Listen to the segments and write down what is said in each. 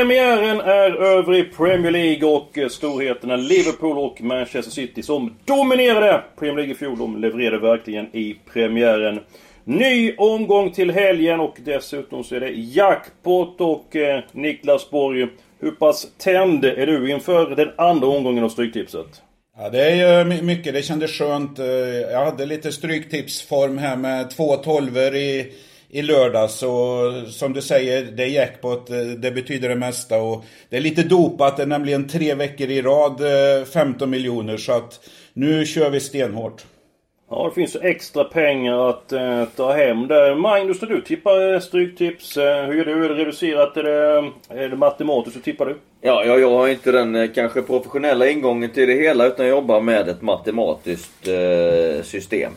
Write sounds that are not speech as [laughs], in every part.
Premiären är över i Premier League och eh, storheterna Liverpool och Manchester City som dominerade Premier League i fjol. De levererade verkligen i premiären. Ny omgång till helgen och dessutom så är det jackpot och eh, Niklas Borg. Hur pass tänd är du inför den andra omgången av Stryktipset? Ja, det är ju mycket. Det kändes skönt. Eh, jag hade lite stryktipsform här med två tolver i i lördags. Och som du säger, det är jackpot. Eh, det betyder det mesta. Och det är lite dopat. Det är nämligen tre veckor i rad 15 eh, miljoner. Så att nu kör vi stenhårt. Ja, det finns extra pengar att eh, ta hem där. Magnus, när du tippar eh, Stryktips, eh, hur gör du? Är det reducerat? Är det, är det matematiskt? Hur tippar du? Ja, ja, jag har inte den eh, kanske professionella ingången till det hela utan jag jobbar med ett matematiskt eh, system.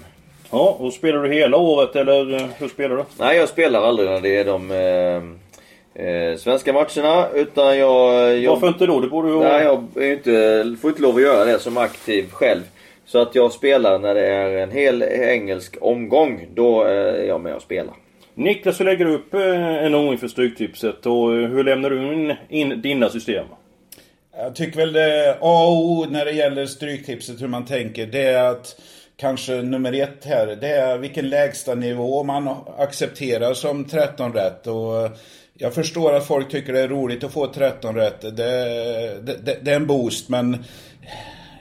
Ja, och spelar du hela året eller eh, hur spelar du? Nej, jag spelar aldrig när det är de eh, eh, svenska matcherna. Utan jag... jag Varför inte då? Det borde ju... Nej, jag är inte, får inte lov att göra det som aktiv själv. Så att jag spelar när det är en hel engelsk omgång. Då är jag med och spelar. Niklas, hur lägger du upp eh, en omgång för Stryktipset och hur lämnar du in, in dina system? Jag tycker väl det A och O när det gäller Stryktipset hur man tänker. Det är att kanske nummer ett här, det är vilken lägsta nivå man accepterar som 13 rätt. Och eh, jag förstår att folk tycker det är roligt att få 13 rätt. Det, det, det, det är en boost, men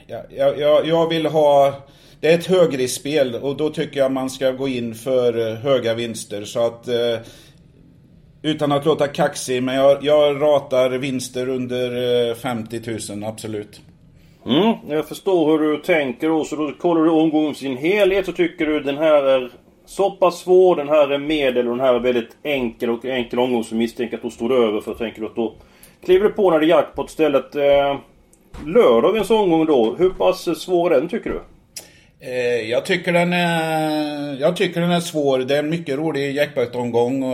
jag, jag, jag vill ha... Det är ett högriskspel och då tycker jag man ska gå in för eh, höga vinster. Så att... Eh, utan att låta kaxig, men jag, jag ratar vinster under 50 000, absolut. Mm, jag förstår hur du tänker och så då kollar du omgången sin helhet så tycker du den här är så pass svår, den här är medel och den här är väldigt enkel och enkel omgång så misstänker att då står du över för tänker du att då kliver du på när det är jackpot istället. Eh, lördagens omgång då, hur pass svår är den tycker du? Eh, jag tycker den är, jag tycker den är svår. Det är en mycket rolig jackpot-omgång.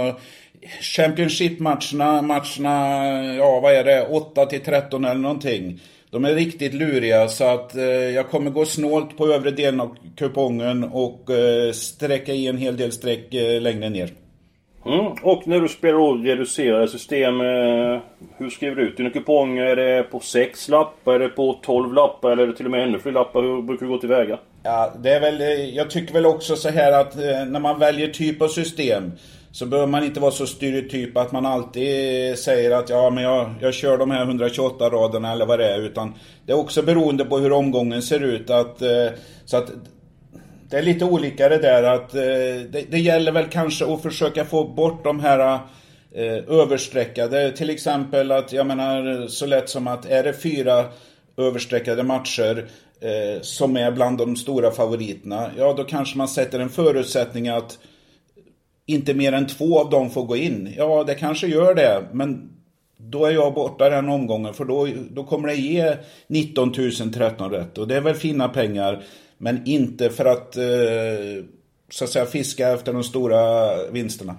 Championship-matcherna, matcherna, ja vad är det, 8 till 13 eller någonting. De är riktigt luriga så att eh, jag kommer gå snålt på övre delen av kupongen och eh, sträcka i en hel del streck eh, längre ner. Mm. Och när du spelar då reducerade system, eh, hur skriver du ut dina kuponger? Är det på 6 lappar, är det på 12 lappar eller är det till och med ännu fler lappar? Hur brukar du gå tillväga? Ja, det är väl, eh, jag tycker väl också så här att eh, när man väljer typ av system så behöver man inte vara så stereotyp att man alltid säger att ja men jag, jag kör de här 128 raderna eller vad det är. Utan det är också beroende på hur omgången ser ut. Att, eh, så att det är lite olika det där att eh, det, det gäller väl kanske att försöka få bort de här eh, överstreckade. Till exempel att jag menar så lätt som att är det fyra överstreckade matcher eh, som är bland de stora favoriterna. Ja då kanske man sätter en förutsättning att inte mer än två av dem får gå in. Ja, det kanske gör det, men då är jag borta den omgången för då, då kommer det ge 19 013 rätt. Och det är väl fina pengar, men inte för att eh, så att säga fiska efter de stora vinsterna.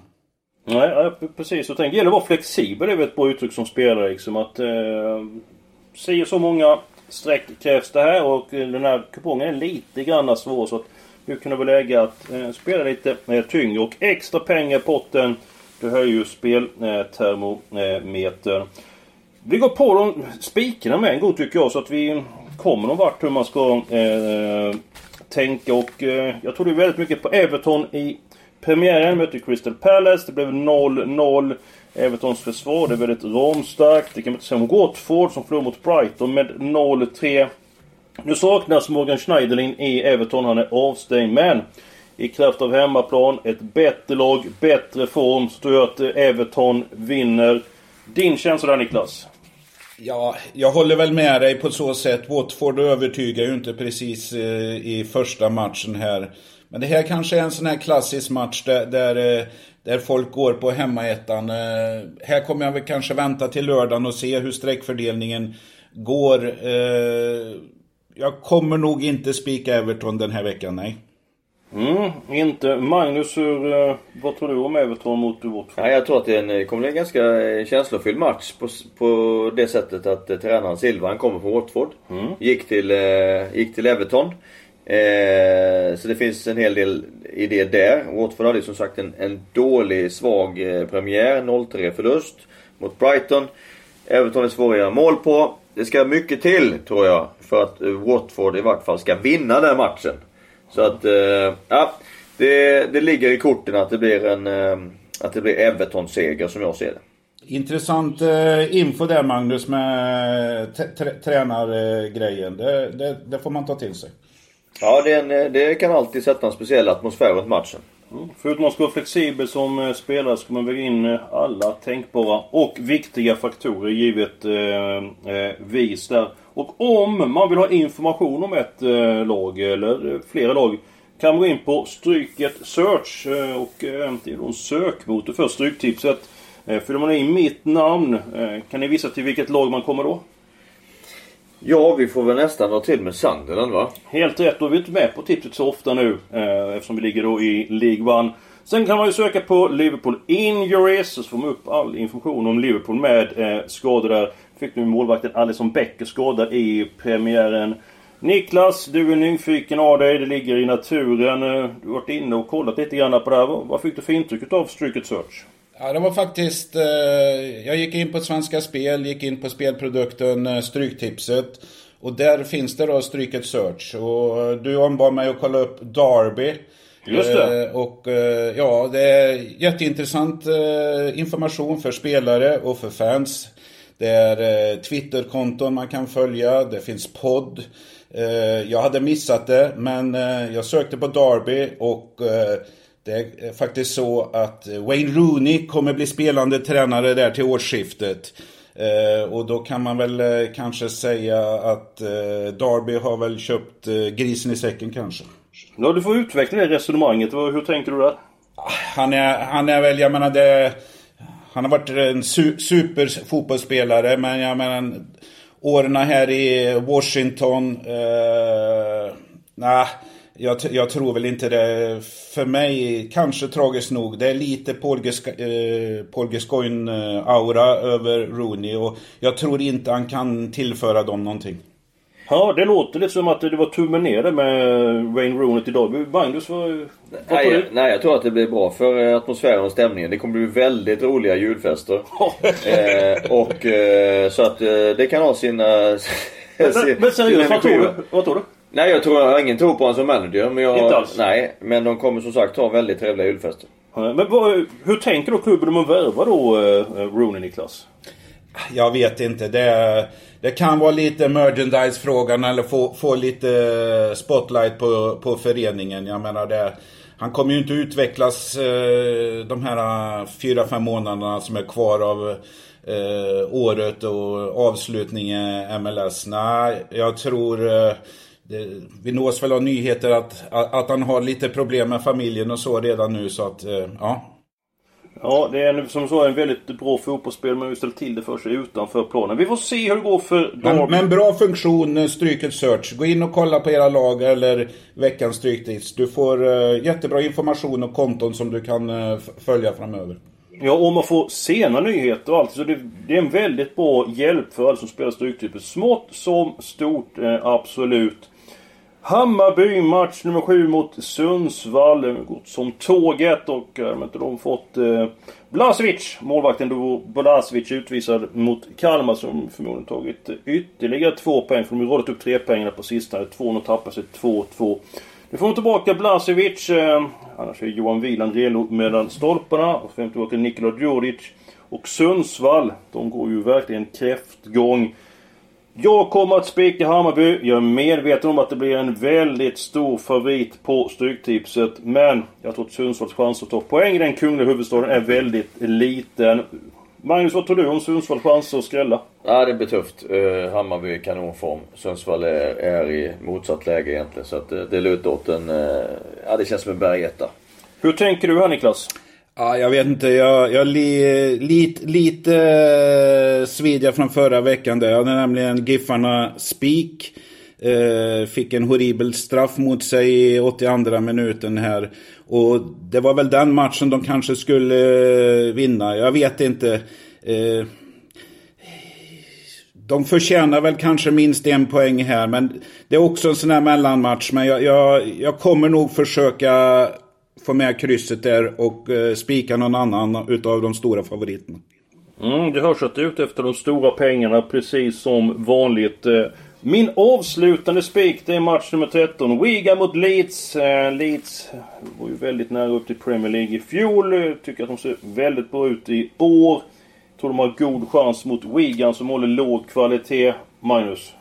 Nej, precis. Jag tänker, det gäller att vara flexibel. Det är väl ett bra uttryck som spelare liksom. Att eh, se så många streck krävs det här och den här kupongen är lite grann svår. Så att nu kan det vara läge att eh, spela lite eh, tyngre och extra pengar i potten. Du höjer ju speltermometern. Eh, vi går på de spikarna med en gång tycker jag så att vi kommer någon vart hur man ska eh, tänka och eh, jag tror det är väldigt mycket på Everton i premiären. Mötte Crystal Palace. Det blev 0-0. Evertons försvar det är väldigt ramstarkt. Det kan man inte säga om Watford som förlorade mot Brighton med 0-3. Nu saknas Morgan Schneiderlin i Everton. Han är avstängd. Men i kraft av hemmaplan, ett bättre lag, bättre form, så tror jag att eh, Everton vinner. Din känsla där Niklas? Ja, jag håller väl med dig på så sätt. Watford övertygar ju inte precis eh, i första matchen här. Men det här kanske är en sån här klassisk match där, där, eh, där folk går på hemmaettan. Eh, här kommer jag väl kanske vänta till lördagen och se hur sträckfördelningen går. Eh, Eh, jag kommer nog inte spika Everton den här veckan, nej. Mm, inte. Magnus, hur, eh, vad tror du om Everton mot Watford? Ja, jag tror att det en, kommer bli en ganska eh, känslofylld match på, på det sättet att eh, tränaren Silva, han kommer från Watford. Mm. Gick, till, eh, gick till Everton. Eh, så det finns en hel del i det där. Watford hade som sagt en, en dålig, svag eh, premiär. 0-3 förlust mot Brighton. Everton är svåra att göra mål på. Det ska mycket till, tror jag, för att eh, Watford i vart fall ska vinna den matchen. Så att, eh, ja. Det, det ligger i korten att det blir en eh, att det blir Everton-seger som jag ser det. Intressant eh, info där Magnus med tränargrejen. Det, det, det, får man ta till sig. Ja, det, en, det, kan alltid sätta en speciell atmosfär runt matchen. Mm. Förutom att man ska vara flexibel som eh, spelare ska man väga in eh, alla tänkbara och viktiga faktorer givet eh, eh, vis där. Och om man vill ha information om ett eh, lag eller eh, flera lag kan man gå in på Stryket Search och det är då en sökmotor för Stryktipset. Fyller man i mitt namn, kan ni visa till vilket lag man kommer då? Ja, vi får väl nästan dra till med Sunderland va? Helt rätt. Då är vi inte med på tipset så ofta nu. Eh, eftersom vi ligger då i League One. Sen kan man ju söka på Liverpool Injuries. Så får man upp all information om Liverpool med eh, skador där. Fick nu målvakten Alisson Becker skadad i premiären. Niklas, du är nyfiken av dig. Det ligger i naturen. Eh, du har varit inne och kollat lite grann på det här. Vad fick du för intryck av Stryket Search? Ja, det var faktiskt... Eh, jag gick in på Svenska Spel, gick in på spelprodukten eh, Stryktipset. Och där finns det då Stryket Search. Och du ombad mig att kolla upp Darby. Just det. Eh, och eh, ja, det är jätteintressant eh, information för spelare och för fans. Det är eh, Twitterkonton man kan följa, det finns podd. jag hade missat det, men jag sökte på Darby och det är faktiskt så att Wayne Rooney kommer bli spelande tränare där till årsskiftet. Eh, och då kan man väl eh, kanske säga att eh, Darby har väl köpt eh, grisen i säcken kanske. Ja, du får utveckla det resonemanget. Hur tänker du där? Han är, han är väl, jag menar det... Han har varit en su super fotbollsspelare, men jag menar... Åren här i Washington... Eh, nah, jag, jag, tror väl inte det. För mig, kanske tragiskt nog, det är lite Paul, Gascoigne-aura eh, över Rooney. Och jag tror inte han kan tillföra dem någonting. Ja, det låter lite som att det var tummen ner med Wayne Rooney idag. Magnus, vad, vad nej, nej, jag tror att det blir bra för eh, atmosfären och stämningen. Det kommer bli väldigt roliga julfester. [laughs] eh, och eh, så att eh, det kan ha sina... men, men seriöst, vad tror du? Vad tror du? Nej jag tror jag har ingen tro på honom som manager. Men jag, Inte alls? Nej, men de kommer som sagt ha väldigt trevliga julfester. Men vad, hur tänker då klubben om att värva då uh, Rooney Niklas? Jag vet inte. Det, det kan vara lite merchandise-frågan eller få, få lite spotlight på, på föreningen. Jag menar det. Han kommer ju inte utvecklas eh, de här fyra, fem månaderna som är kvar av eh, året och avslutningen MLS. Nej, jag tror eh, det, vi nås väl av nyheter att, att, han har lite problem med familjen och så redan nu så att, eh, ja. Ja, det är som så en väldigt bra fotbollsspel men vi ställer till det för sig utanför planen. Vi får se hur det går för Men, men bra funktion, eh, Stryket Search. Gå in och kolla på era lag eller veckans Stryktips. Du får uh, jättebra information och konton som du kan uh, följa framöver. Ja, och man får sena nyheter och allt. Så det, det är en väldigt bra hjälp för alla som spelar Stryktipset. Smått som stort, eh, absolut. Hammarby match nummer 7 mot Sundsvall. Gått som tåget och eh, äh, har de fått eh, Blasevic, målvakten då Blasevic utvisad mot Kalmar som förmodligen tagit eh, ytterligare två poäng. För de har rådat upp tre poäng på sistone. Två och tappat sig 2-2. Nu får de tillbaka Blasevic. Eh, annars är Johan Wieland redo mellan stolparna. Och så får tillbaka Nikola Djuric. Och Sundsvall, de går ju verkligen kräftgång. Jag kommer att spika Hammarby. Jag är medveten om att det blir en väldigt stor favorit på Stryktipset. Men jag tror att Sundsvalls chans att ta poäng i den kungliga huvudstaden är väldigt liten. Magnus, vad tror du om Sundsvalls chanser att skrälla? Ja, det blir tufft. Uh, Hammarby är kanonform. Sundsvall är, är, i motsatt läge egentligen. Så att uh, det lutar åt en... Uh, ja, det känns som en bergetta. Hur tänker du här Niklas? Ja, jag vet inte. Jag, jag li, lit, lite eh, svidja från förra veckan där. Jag hade nämligen Giffarna Spik. Eh, fick en horribel straff mot sig i 82 minuten här. Och det var väl den matchen de kanske skulle eh, vinna. Jag vet inte. Eh, de förtjänar väl kanske minst en poäng här. Men det är också en sån här mellanmatch. Men jag, jag, jag kommer nog försöka få med krysset där och eh, spika någon annan utav de stora favoriterna. Mm, det hörs att du är ute efter de stora pengarna precis som vanligt. Eh, min avslutande spik det är match nummer 13. Wigan mot Leeds. Eh, Leeds var ju väldigt nära upp till Premier League i fjol. Tycker att de ser väldigt bra ut i år. Tror de har god chans mot Wigan som håller låg kvalitet. Magnus?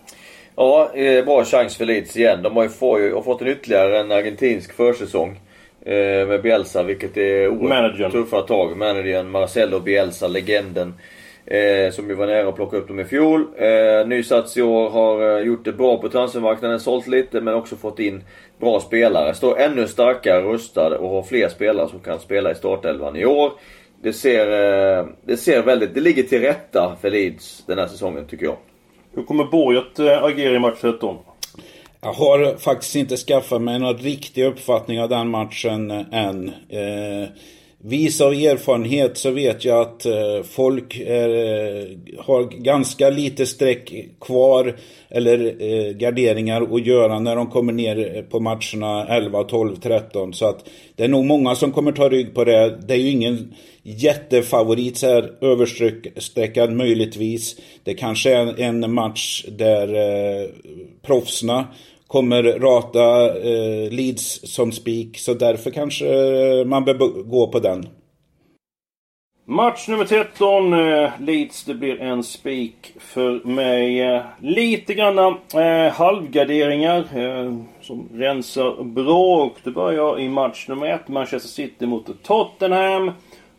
Ja, bra chans för Leeds igen. De har ju, har fått en ytterligare en argentinsk försäsong. Eh, med Bielsa, vilket är oerhört tuffa tag. Managern Marcelo Bielsa, legenden. Eh, som ju var nära att plocka upp dem i fjol. Eh, ny sats i år, har eh, gjort det bra på transfermarknaden, sålt lite men också fått in bra spelare. Står ännu starkare rustad och har fler spelare som kan spela i startelvan i år. Det ser, eh, det ser väldigt, det ligger till rätta för Leeds den här säsongen tycker jag. Hur kommer Borg att äh, agera i match 13? Jag har faktiskt inte skaffat mig någon riktig uppfattning av den matchen eh, än. Eh, vis av erfarenhet så vet jag att eh, folk är, eh, har ganska lite streck kvar eller eh, garderingar att göra när de kommer ner eh, på matcherna 11, 12, 13. Så att det är nog många som kommer ta rygg på det. Det är ju ingen jättefavorit så här överstreckad möjligtvis. Det kanske är en match där eh, proffsna kommer rata eh, Leeds som spik. Så därför kanske man bör gå på den. Match nummer 13, eh, Leeds. Det blir en spik för mig. Eh, lite granna eh, halvgarderingar eh, som rensar bra. Och det börjar i match nummer 1. Manchester City mot Tottenham.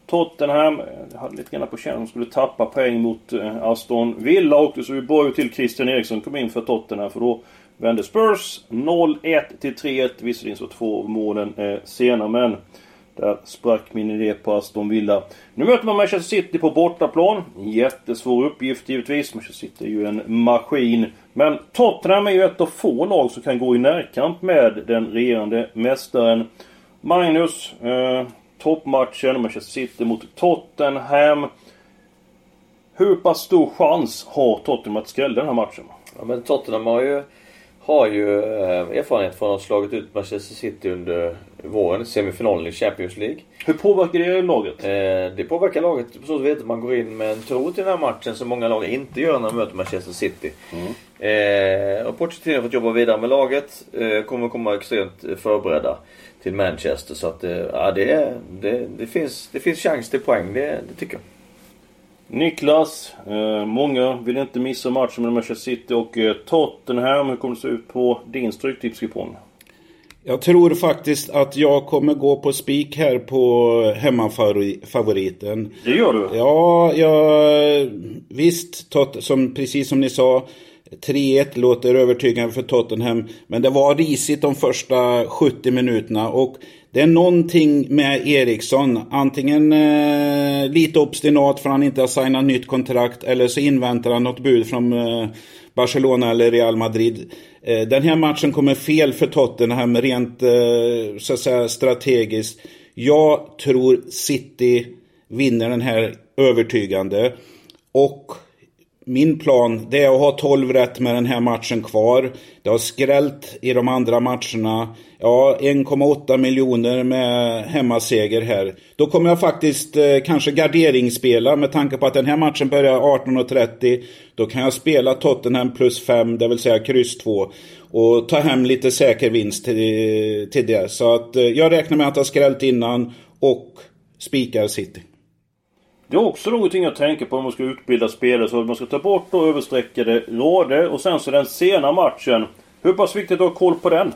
Tottenham jag hade lite grann på känn att de skulle tappa poäng mot eh, Aston Villa. Och det såg ju bra ut till Christian Eriksson kom in för Tottenham. För då vände Spurs 0-1 till 3-1. Visserligen så två av målen eh, senare men där sprack min idé på Aston Villa. Nu möter man Manchester City på bortaplan. Jättesvår uppgift givetvis. Manchester City är ju en maskin. Men Tottenham är ju ett av få lag som kan gå i närkamp med den regerande mästaren. Magnus, eh, toppmatchen Manchester City mot Tottenham. Hur pass stor chans har Tottenham att skrälla den här matchen? Ja men Tottenham har ju har ju eh, erfarenhet från att ha slagit ut Manchester City under våren, semifinalen i Champions League. Hur påverkar det laget? Eh, det påverkar laget på så sätt att man går in med en tro till den här matchen som många lag inte gör när de möter Manchester City. Mm. Eh, och Pochettino har fått jobba vidare med laget. Kommer komma extremt förberedda till Manchester. Så att, ja, det, det, det, finns, det finns chans till poäng, det, det tycker jag. Niklas, eh, många vill inte missa matchen med Manchester City och eh, Tottenham. Hur kommer det se ut på din stryktipskupong? Jag tror faktiskt att jag kommer gå på spik här på hemmafavoriten. Det gör du? Ja, jag, visst, tot, som, precis som ni sa. 3-1 låter övertygande för Tottenham. Men det var risigt de första 70 minuterna. Och det är någonting med Eriksson. Antingen eh, lite obstinat för att han inte har signat nytt kontrakt. Eller så inväntar han något bud från eh, Barcelona eller Real Madrid. Eh, den här matchen kommer fel för Tottenham rent eh, så att säga strategiskt. Jag tror City vinner den här övertygande. Och min plan det är att ha 12 rätt med den här matchen kvar. Det har skrällt i de andra matcherna. Ja, 1,8 miljoner med hemmaseger här. Då kommer jag faktiskt eh, kanske garderingsspela med tanke på att den här matchen börjar 18.30. Då kan jag spela Tottenham plus 5, det vill säga kryss 2. Och ta hem lite säker vinst till, eh, till det. Så att eh, jag räknar med att ha skrällt innan och spikar City. Det är också någonting jag tänker på om man ska utbilda spelare. Så att man ska ta bort då överstreckade rader. Och sen så den sena matchen. Hur pass viktigt att ha koll på den?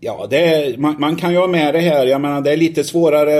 Ja, det är, man, man, kan ju ha med det här. Jag menar, det är lite svårare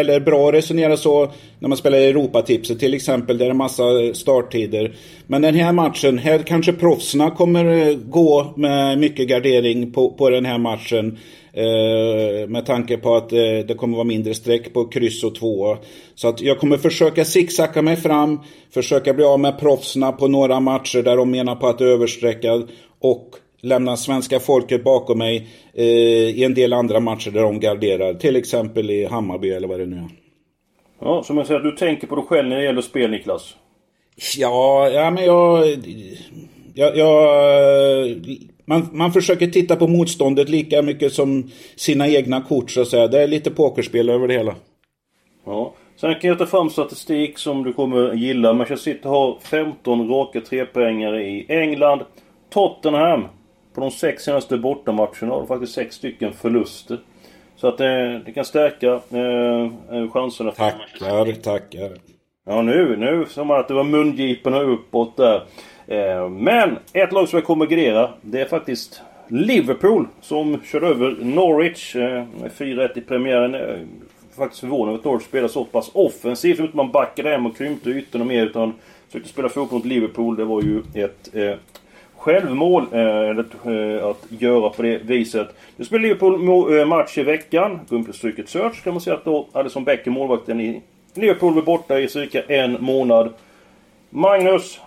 eller bra att resonera så när man spelar Europatipset till exempel. Där det är massa starttider. Men den här matchen, här kanske proffsen kommer eh, gå med mycket gardering på, på den här matchen. Eh, med tanke på att eh, det kommer vara mindre streck på kryss och två. Så att jag kommer försöka zigzacka mig fram. Försöka bli av med proffsarna på några matcher där de menar på att överstreckad. Och lämna svenska folket bakom mig eh, i en del andra matcher där de garderar. Till exempel i Hammarby eller vad det nu är. Ja, som jag säger, du tänker på dig själv när det gäller spel Niklas? Ja, ja men jag... Jag, jag man, man försöker titta på motståndet lika mycket som sina egna kort så att säga. Det är lite pokerspel över det hela. Ja. Sen kan jag ta fram statistik som du kommer gilla. Manchester City har 15 raka trepoängare i England. Tottenham, på de sex senaste bortamatcherna, har faktiskt sex stycken förluster. Så att det, eh, det kan stärka eh, chanserna. Tackar, tackar. Ja nu, nu som att det var mungiporna uppåt där. Eh, men ett lag som jag kommer grera, det är faktiskt Liverpool som körde över Norwich. Eh, 4-1 i premiären. Eh, faktiskt förvånad över att Norwich spelar så pass offensivt. Utan man backade hem och krympte ytorna mer utan försökte spela fotboll mot Liverpool. Det var ju ett eh, självmål eh, eh, att göra på det viset. Nu spelar Liverpool match i veckan. Bumperstryket Search kan man säga att då Alisson Becker, målvakten i Liverpool, var borta i cirka en månad. Magnus,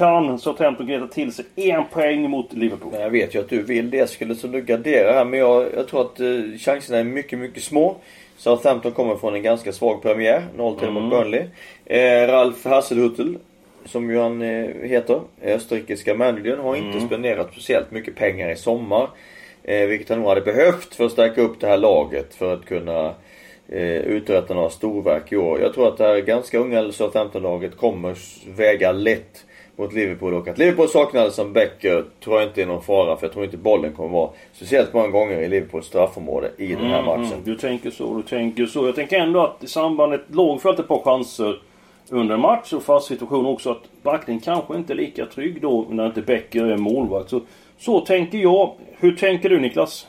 kan Southampton greta till sig en poäng mot Liverpool? Jag vet ju att du vill det. skulle så du gardera här. Men jag, jag tror att eh, chanserna är mycket, mycket små. Southampton kommer från en ganska svag premiär. 0-3 mm. mot Burnley. Eh, Ralf Hasselhuttel, som ju han eh, heter, österrikiska managern, har inte mm. spenderat speciellt mycket pengar i sommar. Eh, vilket han nog hade behövt för att stärka upp det här laget för att kunna eh, uträtta några storverk i år. Jag tror att det här ganska unga Southampton-laget kommer väga lätt mot Liverpool och att Liverpool saknade som Becker tror jag inte är någon fara för jag tror inte bollen kommer vara speciellt många gånger i Liverpools straffområde i den här mm, matchen. Mm, du tänker så, du tänker så. Jag tänker ändå att i samband med ett lag får ett par chanser under en match och fast situation också att backningen kanske inte är lika trygg då när inte Becker är målvakt. Så, så tänker jag. Hur tänker du Niklas?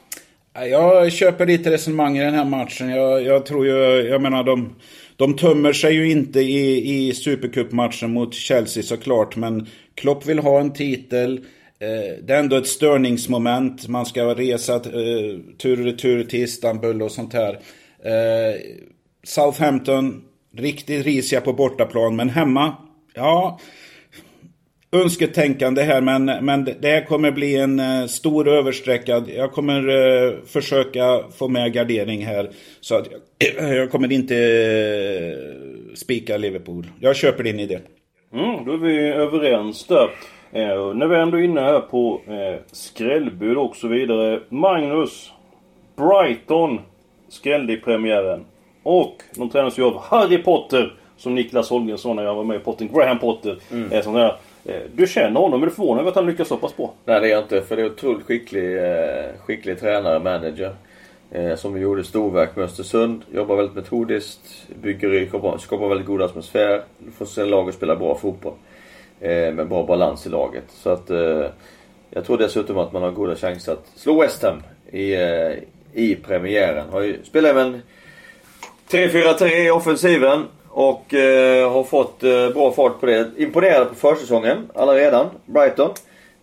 Jag köper lite resonemang i den här matchen. Jag, jag tror ju, jag menar de de tömmer sig ju inte i, i Supercup-matchen mot Chelsea såklart, men Klopp vill ha en titel. Eh, det är ändå ett störningsmoment. Man ska resa eh, tur och retur till Istanbul och sånt här. Eh, Southampton, riktigt risiga på bortaplan, men hemma, ja önsketänkande här men, men det här kommer bli en uh, stor översträckad. Jag kommer uh, försöka få med gardering här. Så att jag, [clears throat] jag kommer inte uh, spika Liverpool. Jag köper din idé. Mm, då är vi överens där. Eh, när vi ändå är inne här på eh, skrällbud och så vidare. Magnus. Brighton skrällde i premiären. Och de tränas ju av Harry Potter. Som Niklas Holgersson när jag var med i Potter. Graham Potter. Mm. Eh, Eh, Eh, du känner honom, är du förvånad över att han lyckas så pass bra? Nej det är jag inte, för det är en otroligt skicklig, eh, skicklig tränare, manager. Eh, som gjorde storverk med Östersund. Jobbar väldigt metodiskt, bygger, skapar väldigt god atmosfär. Får sen laget spela bra fotboll. Med bra balans i laget. Så att jag tror dessutom att man har goda chanser att slå West Ham i, i premiären. Har ju, spelar även 3-4-3 i offensiven. Och eh, har fått eh, bra fart på det. Imponerade på försäsongen allaredan. Brighton.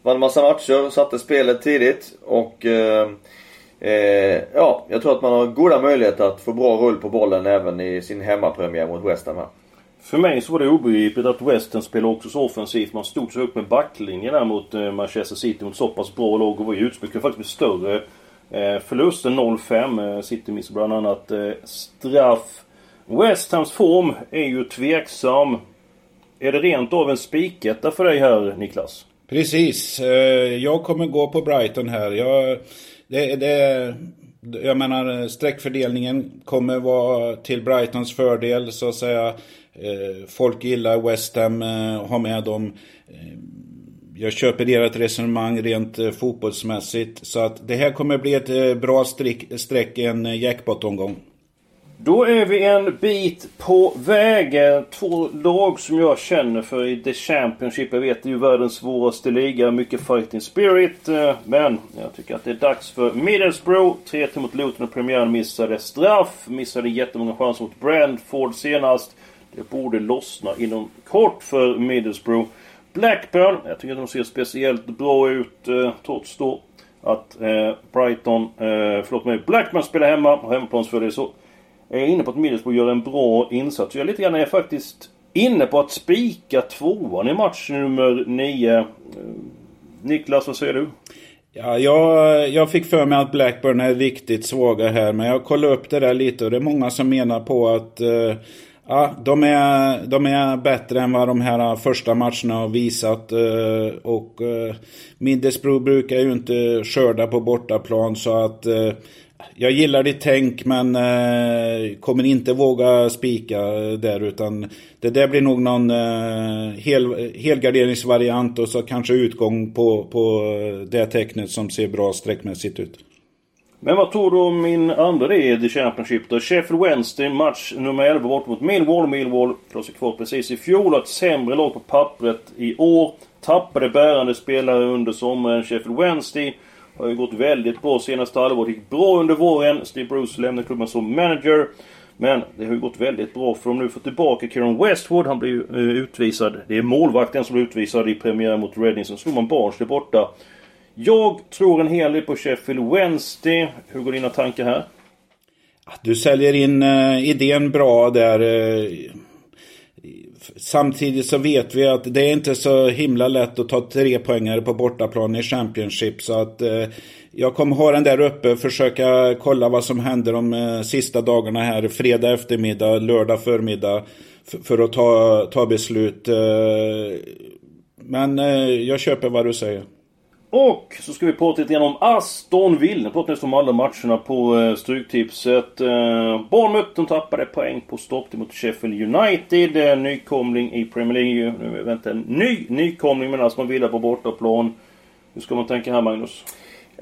Vann massa matcher, satte spelet tidigt och eh, eh, ja, jag tror att man har goda möjligheter att få bra rull på bollen även i sin hemmapremiär mot West Ham här. För mig så var det obegripligt att West Ham spelade också så offensivt. Man stod så upp med backlinjen där mot eh, Manchester City mot så pass bra lag och var ju utspelade faktiskt med större eh, förlusten 0-5. Eh, City missade bland annat eh, straff West Hams form är ju tveksam. Är det rent av en spiketta för dig här Niklas? Precis. Eh, jag kommer gå på Brighton här. Jag, det, det, jag menar streckfördelningen kommer vara till Brightons fördel så att säga. Eh, folk gillar West Ham, eh, har med dem. Jag köper ert resonemang rent fotbollsmässigt. Så att det här kommer bli ett bra streck, streck en jackpot-omgång. Då är vi en bit på vägen. Två lag som jag känner för i The Championship. Jag vet det är ju världens svåraste liga. Mycket fighting spirit. Eh, men jag tycker att det är dags för Middlesbrough. 3-1 mot Luton och premiären missade straff. Missade jättemånga chanser mot Brentford senast. Det borde lossna inom kort för Middlesbrough. Blackburn. Jag tycker att de ser speciellt bra ut eh, trots då att eh, Brighton, eh, förlåt mig, Blackburn spelar hemma. Och hemmaplansfördel så är inne på att Middlesbrough gör en bra insats. Jag är lite grann är faktiskt inne på att spika tvåan i match nummer nio. Eh, Niklas, vad säger du? Ja, jag, jag fick för mig att Blackburn är riktigt svaga här, men jag kollade upp det där lite och det är många som menar på att uh, ja, de, är, de är bättre än vad de här första matcherna har visat. Uh, och uh, Middlesbrough brukar ju inte skörda på bortaplan så att jag gillar ditt tänk men eh, kommer inte våga spika eh, där utan det där blir nog någon eh, hel, helgarderingsvariant och så kanske utgång på, på eh, det tecknet som ser bra sträckmässigt ut. Men vad tror du om min andra del i The Championship då? Sheffield Wednesday, match nummer 11 bort mot Millwall. Millwall Låg sig kvar precis i fjol. Ett sämre lag på pappret i år. Tappade bärande spelare under sommaren. Sheffield Wednesday har ju gått väldigt bra senaste halvåret. gick bra under våren. Steve Bruce lämnade klubben som manager. Men det har ju gått väldigt bra för de nu får tillbaka Kieran Westwood. Han blir ju eh, utvisad. Det är målvakten som blir utvisad i premiären mot Reading. Sen slog man Barnsley borta. Jag tror en hel del på Sheffield Wednesday. Hur går dina tankar här? Du säljer in eh, idén bra där. Eh, Samtidigt så vet vi att det är inte så himla lätt att ta tre poängare på bortaplan i Championship. Så att eh, jag kommer ha den där uppe, och försöka kolla vad som händer de eh, sista dagarna här. Fredag eftermiddag, lördag förmiddag. För att ta, ta beslut. Eh. men eh, jag köper vad du säger. Och så ska vi prata lite grann om Aston Villa. Nu pratar nästan om alla matcherna på eh, Stryktipset. Eh, Bournemouth de tappade poäng på stopp mot Sheffield United. Eh, nykomling i Premier League. Nu, vänta, ny nykomling med Aston Villa på bortaplan. Hur ska man tänka här Magnus?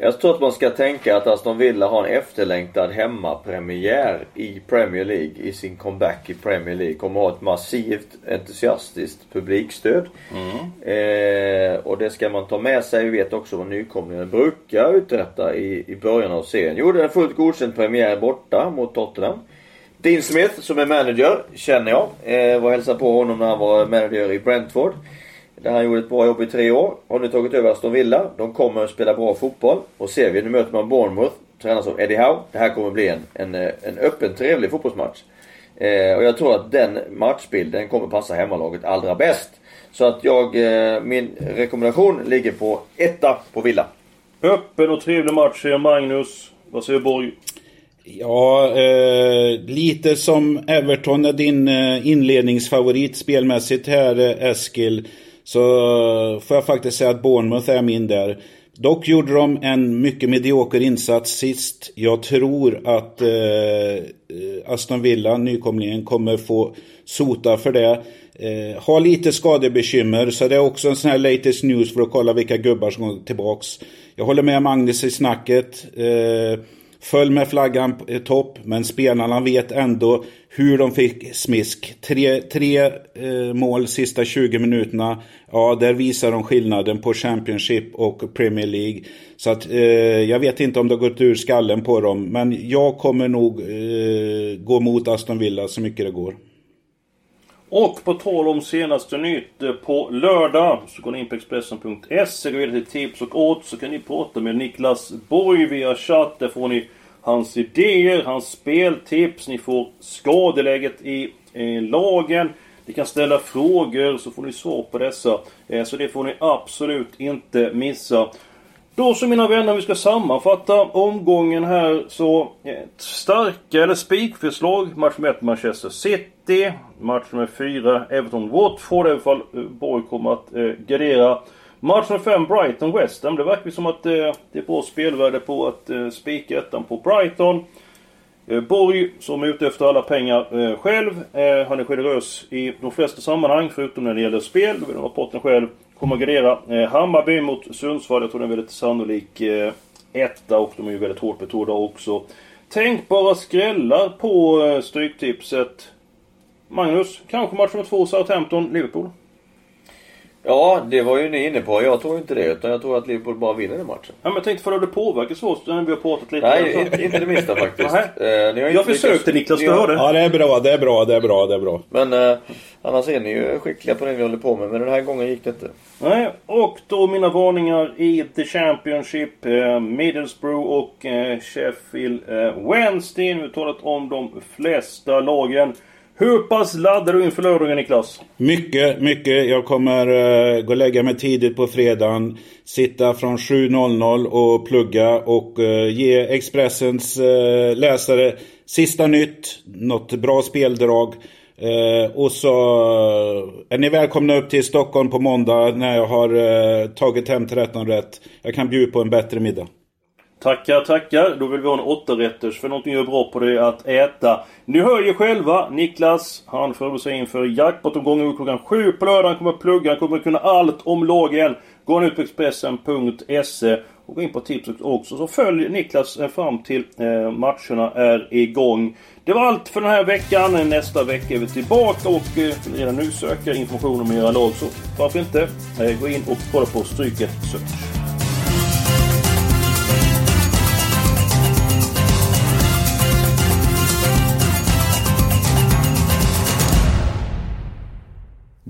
Jag tror att man ska tänka att Aston Villa har en efterlängtad hemmapremiär i Premier League i sin comeback i Premier League. Kommer ha ett massivt entusiastiskt publikstöd. Mm. Eh, och det ska man ta med sig. Vi vet också vad nykomlingarna brukar uträtta i, i början av serien. Gjorde en fullt godkänd premiär borta mot Tottenham. Dean Smith som är manager känner jag. Eh, var hälsade på honom när han var manager i Brentford. Där han gjorde ett bra jobb i tre år. Har nu tagit över Aston Villa. De kommer att spela bra fotboll. Och ser vi, nu möter man Bournemouth. Tränas av Eddie Howe. Det här kommer bli en, en, en öppen, trevlig fotbollsmatch. Eh, och jag tror att den matchbilden kommer passa hemmalaget allra bäst. Så att jag, eh, min rekommendation ligger på etta på Villa. Öppen och trevlig match säger Magnus. Vad säger Borg? Ja, eh, lite som Everton är din eh, inledningsfavorit spelmässigt här eh, Eskil. Så får jag faktiskt säga att Bournemouth är min där. Dock gjorde de en mycket medioker insats sist. Jag tror att eh, Aston Villa, nykomlingen, kommer få sota för det. Eh, har lite skadebekymmer så det är också en sån här latest news för att kolla vilka gubbar som går tillbaks. Jag håller med Magnus i snacket. Eh, Föll med flaggan eh, topp, men spelarna vet ändå hur de fick smisk. Tre, tre eh, mål sista 20 minuterna. Ja, där visar de skillnaden på Championship och Premier League. Så att eh, jag vet inte om det har gått ur skallen på dem. Men jag kommer nog eh, gå mot Aston Villa så mycket det går. Och på tal om senaste nytt. Eh, på lördag så går ni in på Expressen.se, går vidare till tips och odds. Så kan ni prata med Niklas Borg via chatt. Där får ni hans idéer, hans speltips. Ni får skadeläget i eh, lagen. Ni kan ställa frågor så får ni svar på dessa. Eh, så det får ni absolut inte missa. Då så mina vänner, vi ska sammanfatta omgången här så... Eh, starka eller spikförslag. Match med 1 Manchester City. Match med 4 Everton Watford. I alla fall eh, Borg kommer att eh, gardera. Match nummer 5 Brighton West Ham. Det verkar som att eh, det är bra spelvärde på att eh, spika ettan på Brighton. Eh, Borg, som är ute efter alla pengar eh, själv. Eh, han är generös i de flesta sammanhang, förutom när det gäller spel. Då vill han ha potten själv. Kommer att gardera eh, Hammarby mot Sundsvall. Jag tror det är en väldigt sannolik eh, etta och de är ju väldigt hårt betrodda också. Tänkbara skrällar på eh, Stryktipset. Magnus, kanske match nummer två Southampton, Liverpool? Ja, det var ju ni inne på. Jag tror inte det. Utan jag tror att Liverpool bara vinner den matchen. Ja, men jag tänkte, för det påverkas oss när vi har pratat lite? Nej, inte det minsta faktiskt. eh, jag försökte Niklas, du hörde. Ja, det är bra, det är bra, det är bra, det är bra. Men eh, annars är ni ju skickliga på det vi håller på med. Men den här gången gick det inte. Nej, och då mina varningar i The Championship. Eh, Middlesbrough och eh, Sheffield eh, Wednesday. Nu har talat om de flesta lagen. Hur pass laddar du inför lördagen Niklas? Mycket, mycket. Jag kommer uh, gå och lägga mig tidigt på fredagen. Sitta från 7.00 och plugga och uh, ge Expressens uh, läsare sista nytt. Något bra speldrag. Uh, och så är ni välkomna upp till Stockholm på måndag när jag har tagit hem 13 rätt. Jag kan bjuda på en bättre middag. Tackar, tackar. Då vill vi ha en åttarätters för någonting jag är bra på det är att äta. Ni hör ju själva, Niklas, han förbereder sig inför jackpot-omgången klockan sju på lördag. Han kommer att plugga, han kommer att kunna allt om lagen. Gå nu på Expressen.se och gå in på tipset också. Så följ Niklas eh, fram till eh, matcherna är igång. Det var allt för den här veckan. Nästa vecka är vi tillbaka och eh, redan nu söker information om era lag. Så varför inte? Eh, gå in och kolla på Stryket Search.